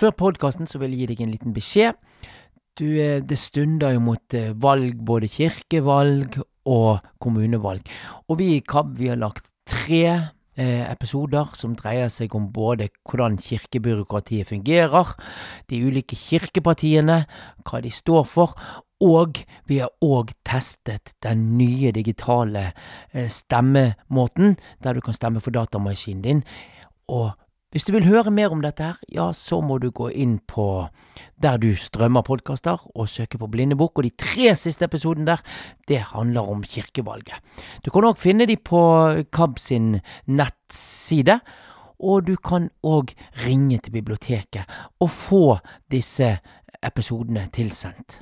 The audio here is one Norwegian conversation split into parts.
Før podkasten vil jeg gi deg en liten beskjed. Du, eh, det stunder jo mot eh, valg, både kirkevalg og kommunevalg. Og vi i KAB vi har lagt tre eh, episoder som dreier seg om både hvordan kirkebyråkratiet fungerer, de ulike kirkepartiene, hva de står for, og vi har òg testet den nye digitale eh, stemmemåten, der du kan stemme for datamaskinen din. Og hvis du vil høre mer om dette her, ja, så må du gå inn på der du strømmer podkaster, og søke på Blindebukk. Og de tre siste episodene der, det handler om kirkevalget. Du kan òg finne de på KAB sin nettside. Og du kan òg ringe til biblioteket og få disse episodene tilsendt.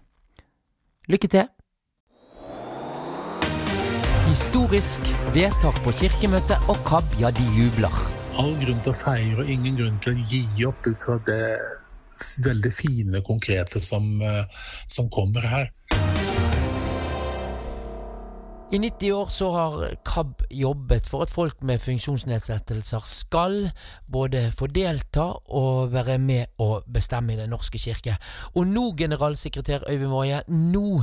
Lykke til! Historisk vedtak på kirkemøtet, og KAB, ja, de jubler all grunn til å feire og ingen grunn til å gi opp ut fra det veldig fine, konkrete som, eh, som kommer her. I 90 år så har KAB jobbet for at folk med funksjonsnedsettelser skal både få delta og være med å bestemme i Den norske kirke. Og nå, generalsekretær Øyvind Woie, nå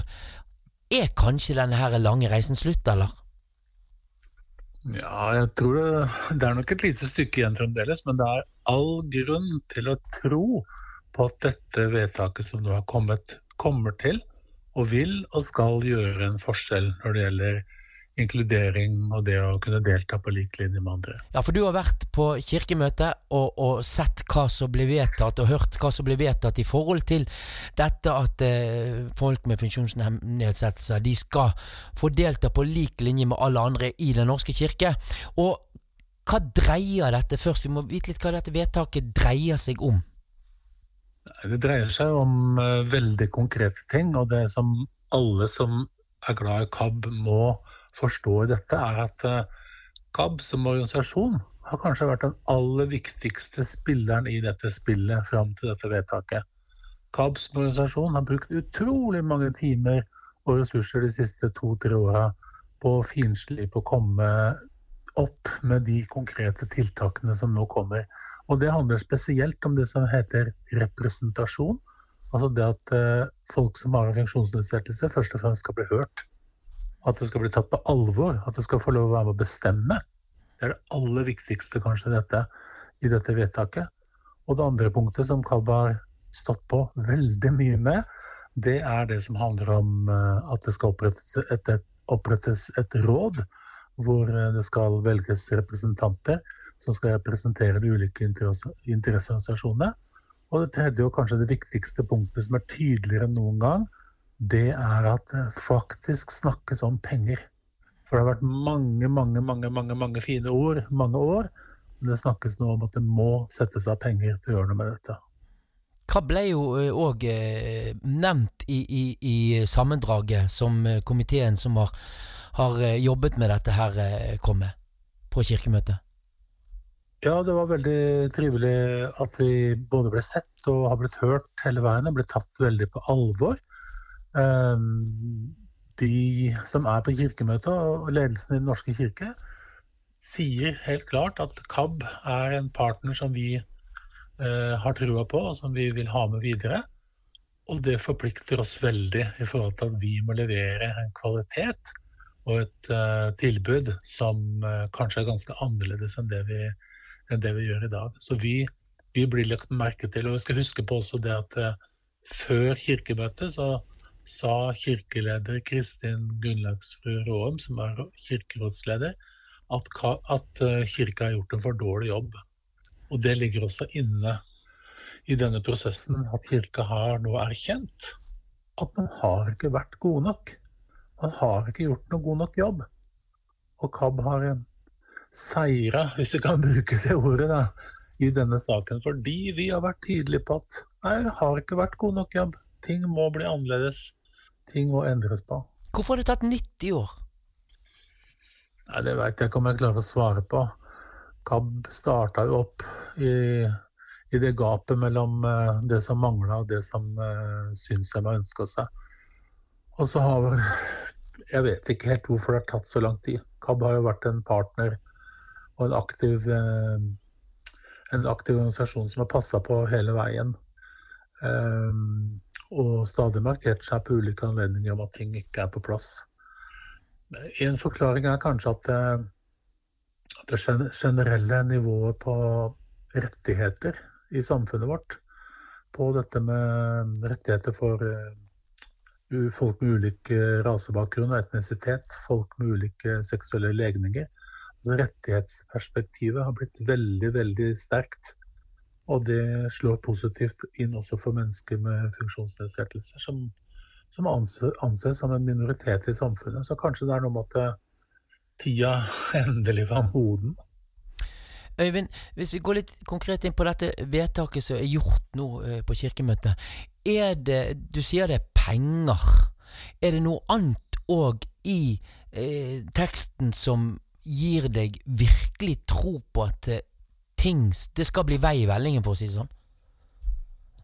er kanskje denne her lange reisen slutt, eller? Ja, jeg tror det, det er nok et lite stykke igjen fremdeles, men det er all grunn til å tro på at dette vedtaket som nå har kommet, kommer til og vil og skal gjøre en forskjell når det gjelder inkludering og det å kunne delta på lik linje med andre. Ja, for du har vært på kirkemøte og, og, sett hva som ble vedtatt, og hørt hva som ble vedtatt i forhold til dette at eh, folk med funksjonsnedsettelser de skal få delta på lik linje med alle andre i Den norske kirke. Og hva dreier dette først? Vi må vite litt hva dette vedtaket dreier seg om. Det dreier seg om uh, veldig konkrete ting, og det som alle som er glad i KAB må forstår dette, er at KAB eh, som organisasjon har kanskje vært den aller viktigste spilleren i dette spillet fram til dette vedtaket. KAB som organisasjon har brukt utrolig mange timer og ressurser de siste to-tre åra på å finslipe og komme opp med de konkrete tiltakene som nå kommer. Og det handler spesielt om det som heter representasjon. Altså det at eh, folk som har en funksjonsnedsettelse, først og fremst skal bli hørt. At det skal bli tatt på alvor. At det skal få lov å være med å bestemme. Det er det aller viktigste kanskje dette, i dette vedtaket. Og det andre punktet som Kalb har stått på veldig mye med, det er det som handler om eh, at det skal opprettes et, et, opprettes et råd hvor eh, det skal velges representanter som skal representere de ulike interesseorganisasjonene. Og det tredje og kanskje det viktigste punktet som er tydeligere enn noen gang, det er at det faktisk snakkes om penger. For det har vært mange, mange, mange, mange, mange fine ord mange år. Men det snakkes nå om at det må settes av penger til å gjøre noe med dette. Hva ble jo òg eh, nevnt i, i, i, sammendraget som eh, komiteen som har, har, eh, jobbet med dette her, kom med på kirkemøtet? Ja, det var veldig trivelig at vi både ble sett og har blitt hørt hele veien. Og ble tatt veldig på alvor. Ehm, de som er på kirkemøtet og ledelsen i Den norske kirke, sier helt klart at KAB er en partner som vi eh, har trua på, og som vi vil ha med videre. Og det forplikter oss veldig i forhold til at vi må levere en kvalitet og et uh, tilbud som uh, kanskje er ganske annerledes enn det vi, enn det vi gjør i dag. Så vi, vi, blir lagt merke til. Og vi skal huske på også det at før kirkemøtet så sa kirkeleder Kristin Gunnlagsfru Råum, som er kirkerådsleder, at, at eh, kirka har gjort en for dårlig jobb. Og det ligger også inne i denne prosessen, at kirka har nå erkjent at man har ikke vært gode nok. Man har ikke gjort noe god nok jobb. Og KAB har en seira, hvis vi kan bruke det ordet, da, i denne saken. Fordi vi har vært tydelige på at nei, har ikke vært god nok jobb. Ting må bli annerledes. Ting må endres på. Hvorfor har det tatt 90 år? Nei, Det veit jeg ikke om jeg klarer å svare på. KAB starta jo opp i, i, det gapet mellom uh, det som mangla og det som uh, synshemma ønska seg. Og så har vi Jeg vet ikke helt hvorfor det har tatt så lang tid. KAB har jo vært en partner og en aktiv uh, en aktiv organisasjon som har passa på hele veien. Um, og stadig markert seg på ulike anledninger om at ting ikke er på plass. En forklaring er kanskje at det, at det generelle nivået på rettigheter i samfunnet vårt, på dette med rettigheter for uh, folk med ulik rasebakgrunn og etnisitet, folk med ulike seksuelle legninger, Altså rettighetsperspektivet har blitt veldig, veldig sterkt. Og det slår positivt inn også for mennesker med funksjonsnedsettelser, som, som anses som en minoritet i samfunnet. Så kanskje det er noe med at eh, tida endelig var moden. Øyvind, hvis vi går litt konkret inn på dette vedtaket som er gjort nå eh, på kirkemøtet. Er det, Du sier det er penger. Er det noe annet òg i eh, teksten som gir deg virkelig tro på at eh, ting Det skal bli vei i vellingen, for å si det sånn?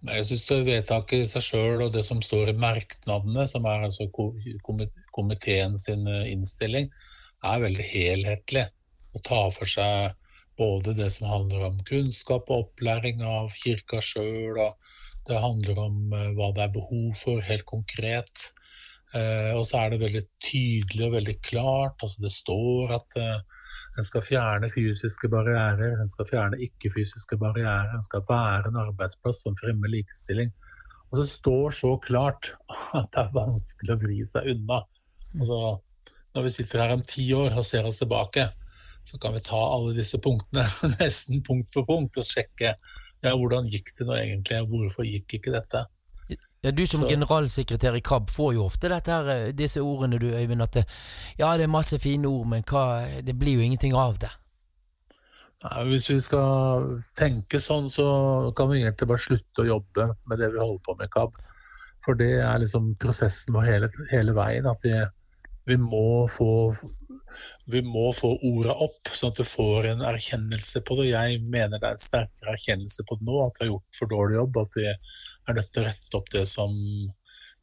Jeg syns vedtaket i seg sjøl og det som står i merknadene, som er altså komiteen sin eh, innstilling, er veldig helhetlig. Å ta for seg både det som handler om kunnskap og opplæring av kirka sjøl, og det handler om eh, hva det er behov for helt konkret. Eh, og så er det veldig tydelig og veldig klart. altså Det står at eh, en skal fjerne fysiske barrierer, en skal fjerne ikke-fysiske barrierer, en skal være en arbeidsplass som fremmer likestilling. Og det står så klart at det er vanskelig å vri seg unna. Altså, når vi sitter her om ti år og ser oss tilbake, så kan vi ta alle disse punktene nesten punkt for punkt og sjekke ja, hvordan gikk det nå egentlig, hvorfor gikk ikke dette? Ja, Du som så. generalsekretær i KAB får jo ofte her, eh, disse ordene du, Øyvind, at det, ja, det er masse fine ord, men hva, det blir jo ingenting av det. Nei, hvis vi skal tenke sånn, så kan vi egentlig bare slutte å jobbe med det vi holder på med i KAB. For det er liksom prosessen vår hele, hele veien. At vi, vi, må få vi må få orda opp, sånn at du får en erkjennelse på det. Jeg mener det er en sterkere erkjennelse på det nå, at vi har gjort for dårlig jobb. At vi er nødt til å rette opp det som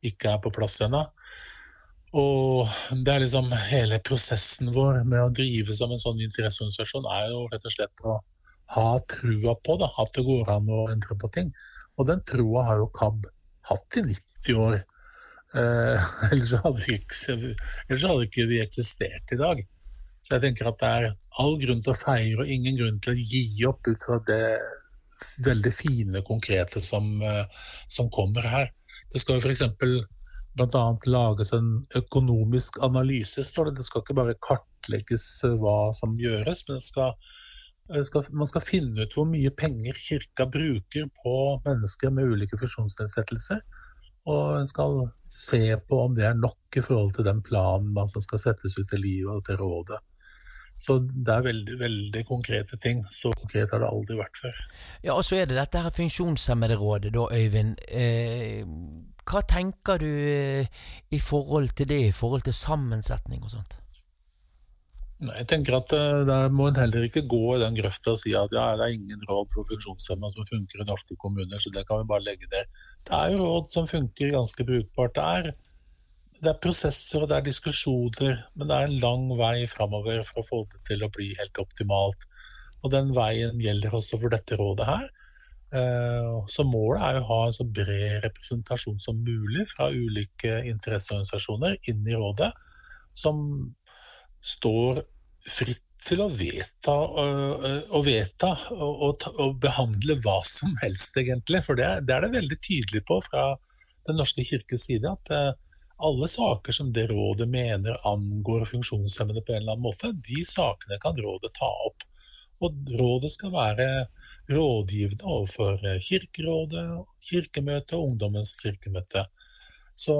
ikke er på plass ennå. Og det er liksom hele prosessen vår med å drive som en sånn interesseorganisasjon er jo rett og slett å ha trua på det, at det går an å endre på ting. Og den troa har jo KAB hatt i 90 år. Eh, ellers, hadde ikke, ellers hadde ikke vi eksistert i dag. Så jeg tenker at det er all grunn til å feire og ingen grunn til å gi opp ut fra det veldig fine, konkrete som, eh, som kommer her. Det skal f.eks. bl.a. lages en økonomisk analyse, står det. Det skal ikke bare kartlegges eh, hva som gjøres, men skal, skal, man skal finne ut hvor mye penger kirka bruker på mennesker med ulike funksjonsnedsettelser. Og en skal se på om det er nok i forhold til den planen som skal settes ut i livet og til rådet. Så det er veldig, veldig konkrete ting. Så konkret har det aldri vært før. Ja, og så er det dette her funksjonshemmede rådet, da, Øyvind. Eh, hva tenker du eh, i forhold til det, i forhold til sammensetning og sånt? Nei, jeg tenker at uh, Der må en heller ikke gå i den grøfta og si at ja, det er ingen råd for funksjonshemmede som funker i norske kommuner, så det kan vi bare legge der. Det er jo råd som funker ganske brukbart. der. er det er prosesser og det er diskusjoner, men det er en lang vei framover for å få det til å bli helt optimalt. Og den veien gjelder også for dette rådet her. Eh, så målet er å ha en så bred representasjon som mulig fra ulike interesseorganisasjoner inn i rådet, som står fritt til å vedta og, vedta og, behandle hva som helst, egentlig. For det, det, er det veldig tydelig på fra Den norske kirkes side. at eh, alle saker som det rådet mener angår funksjonshemmede på en eller annen måte, de sakene kan rådet ta opp. Og rådet skal være rådgivende overfor Kirkerådet, Kirkemøtet og Ungdommens kirkemøte. Så,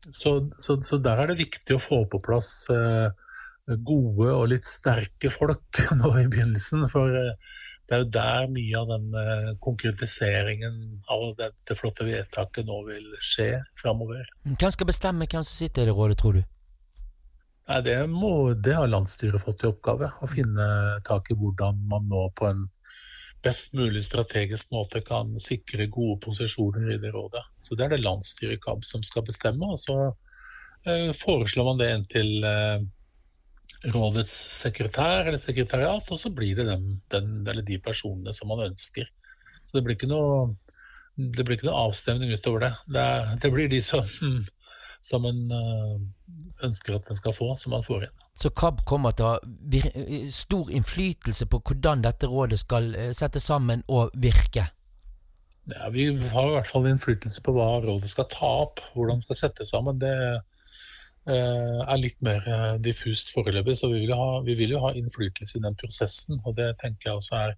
så, så, så, der er det viktig å få på plass eh, gode og litt sterke folk nå i begynnelsen. For eh, det er jo der mye av den eh, konkretiseringen av dette flotte vedtaket nå vil skje framover. Hvem skal bestemme hvem som sitter i det rådet, tror du? Nei, det, må, det har landsstyret fått i oppgave. Å finne tak i hvordan man nå på en best mulig strategisk måte kan sikre gode posisjoner i det rådet. Så det er det landsstyret i KAB som skal bestemme, og så eh, foreslår man det inn til, eh, rådets sekretær eller sekretariat, og så blir det dem, den, eller de personene som man ønsker. Så det blir ikke noe, det blir ikke noe avstemning utover det. Det, det blir de som, som en øh, ønsker at den skal få, som man får inn. Så KAB kommer til å ha stor innflytelse på hvordan dette rådet skal øh, settes sammen og virke? Ja, Vi har i hvert fall innflytelse på hva rådet skal ta opp, hvordan det skal settes sammen. Det Eh, er litt mer eh, diffust foreløpig. Så vi vil, ha, vi vil, jo ha innflytelse i den prosessen. Og det tenker jeg også er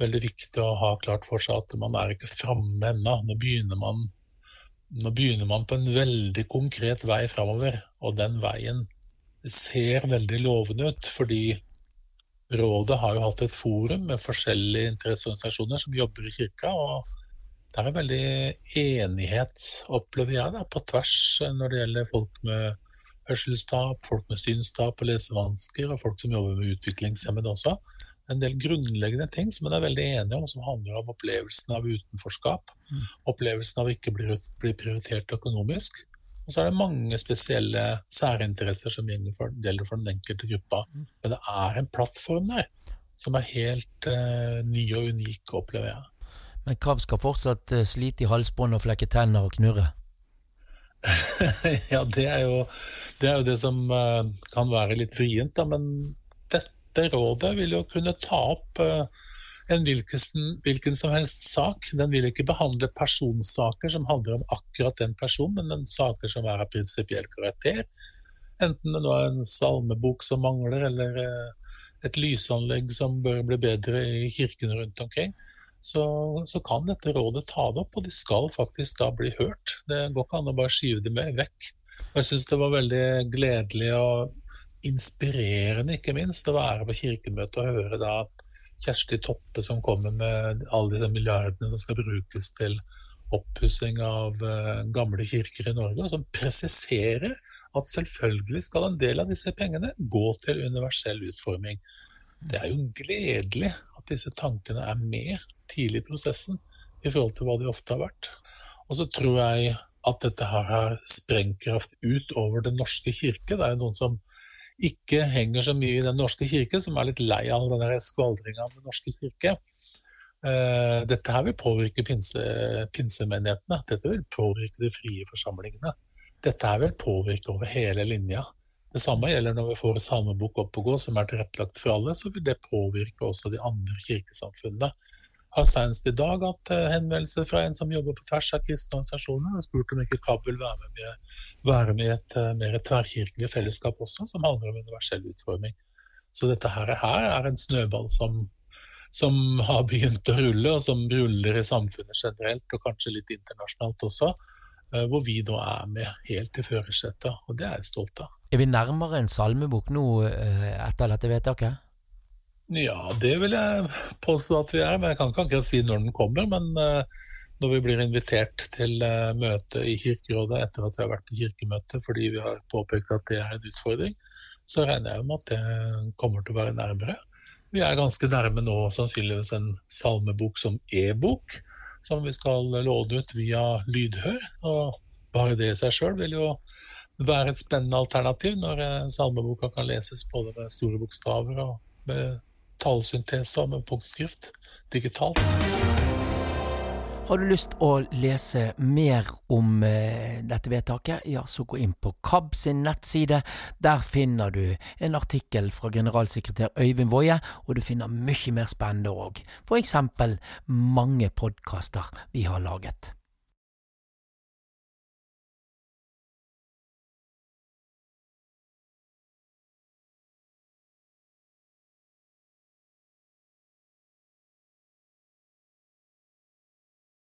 veldig viktig å ha klart for seg at man er ikke framme ennå. Nå begynner man nå begynner man på en veldig konkret vei framover, og den veien ser veldig lovende ut. Fordi rådet har jo hatt et forum med forskjellige interesseorganisasjoner som jobber i kirka. og det er veldig enighet, opplever jeg, da, på tvers når det gjelder folk med hørselstap, folk med synstap og lesevansker, og folk som jobber med utviklingshemmede også. En del grunnleggende ting som en er veldig enige om, som handler om opplevelsen av utenforskap. Mm. Opplevelsen av ikke bli, bli prioritert økonomisk. Og så er det mange spesielle særinteresser som gjelder for, den enkelte gruppa. Mm. Men det er en plattform der som er helt eh, ny og unik, opplever jeg. Men Krav skal fortsatt eh, slite i halsbånd og flekke tenner og knurre? ja, det er, jo, det er, jo, det som uh, kan være litt vrient, da. Men dette rådet vil jo kunne ta opp uh, en hvilken, hvilken, som helst sak. Den vil ikke behandle personsaker som handler om akkurat den personen, men den saker som er av prinsipiell karakter. Enten det nå er en salmebok som mangler, eller uh, et lysanlegg som bør bli bedre i kirkene rundt omkring så, så, kan dette rådet ta det opp, og de skal faktisk da bli hørt. Det går ikke an å bare skyve dem vekk. Jeg syns det var veldig gledelig og inspirerende, ikke minst, å være på kirkemøtet og høre da Kjersti Toppe som kommer med alle disse milliardene som skal brukes til oppussing av uh, gamle kirker i Norge, og som presiserer at selvfølgelig skal en del av disse pengene gå til universell utforming. Det er jo gledelig at disse tankene er med tidlig i prosessen i forhold til hva de ofte har vært. Og så tror jeg at dette her har sprengkraft utover Den norske kirke. Det er jo noen som ikke henger så mye i Den norske kirke, som er litt lei av denne skvaldringa av Den norske kirke. Uh, dette her vil påvirke pinse, pinsemenighetene. Dette vil påvirke de frie forsamlingene. Dette her vil påvirke over hele linja. Det samme gjelder når vi får salmebok opp og gå, som er tilrettelagt for alle, så vil det påvirke også de andre kirkesamfunnene Jeg har senest i dag hatt eh, henvendelse fra en som jobber på tvers av kristne organisasjoner, og spurt om ikke KAB vil være med, være med i et uh, mer tverrkirkelig fellesskap også, som handler om universell utforming. Så dette her, her er en snøball som, som, har begynt å rulle, og som ruller i samfunnet generelt, og kanskje litt internasjonalt også, uh, hvor vi nå er med helt i førersetet, og det er jeg stolt av. Er vi nærmere en salmebok nå uh, etter dette vedtaket? Ja, det vil jeg påstå at vi er. Men jeg kan ikke akkurat si når den kommer. Men uh, når vi blir invitert til uh, møte i Kirkerådet etter at vi har vært på kirkemøte fordi vi har påpekt at det er en utfordring, så regner jeg med at det kommer til å være nærmere. Vi er ganske nærme nå sannsynligvis en salmebok som e-bok, som vi skal låne ut via lydhør. Og bare det i seg sjøl vil jo være et spennende alternativ når eh, salmeboka kan leses både med store bokstaver og med tallsyntese med punktskrift digitalt. Har du lyst å lese mer om eh, dette vedtaket, ja, så gå inn på KAB sin nettside. Der finner du en artikkel fra generalsekretær Øyvind Woie, og du finner mye mer spennende òg. For eksempel mange podkaster vi har laget.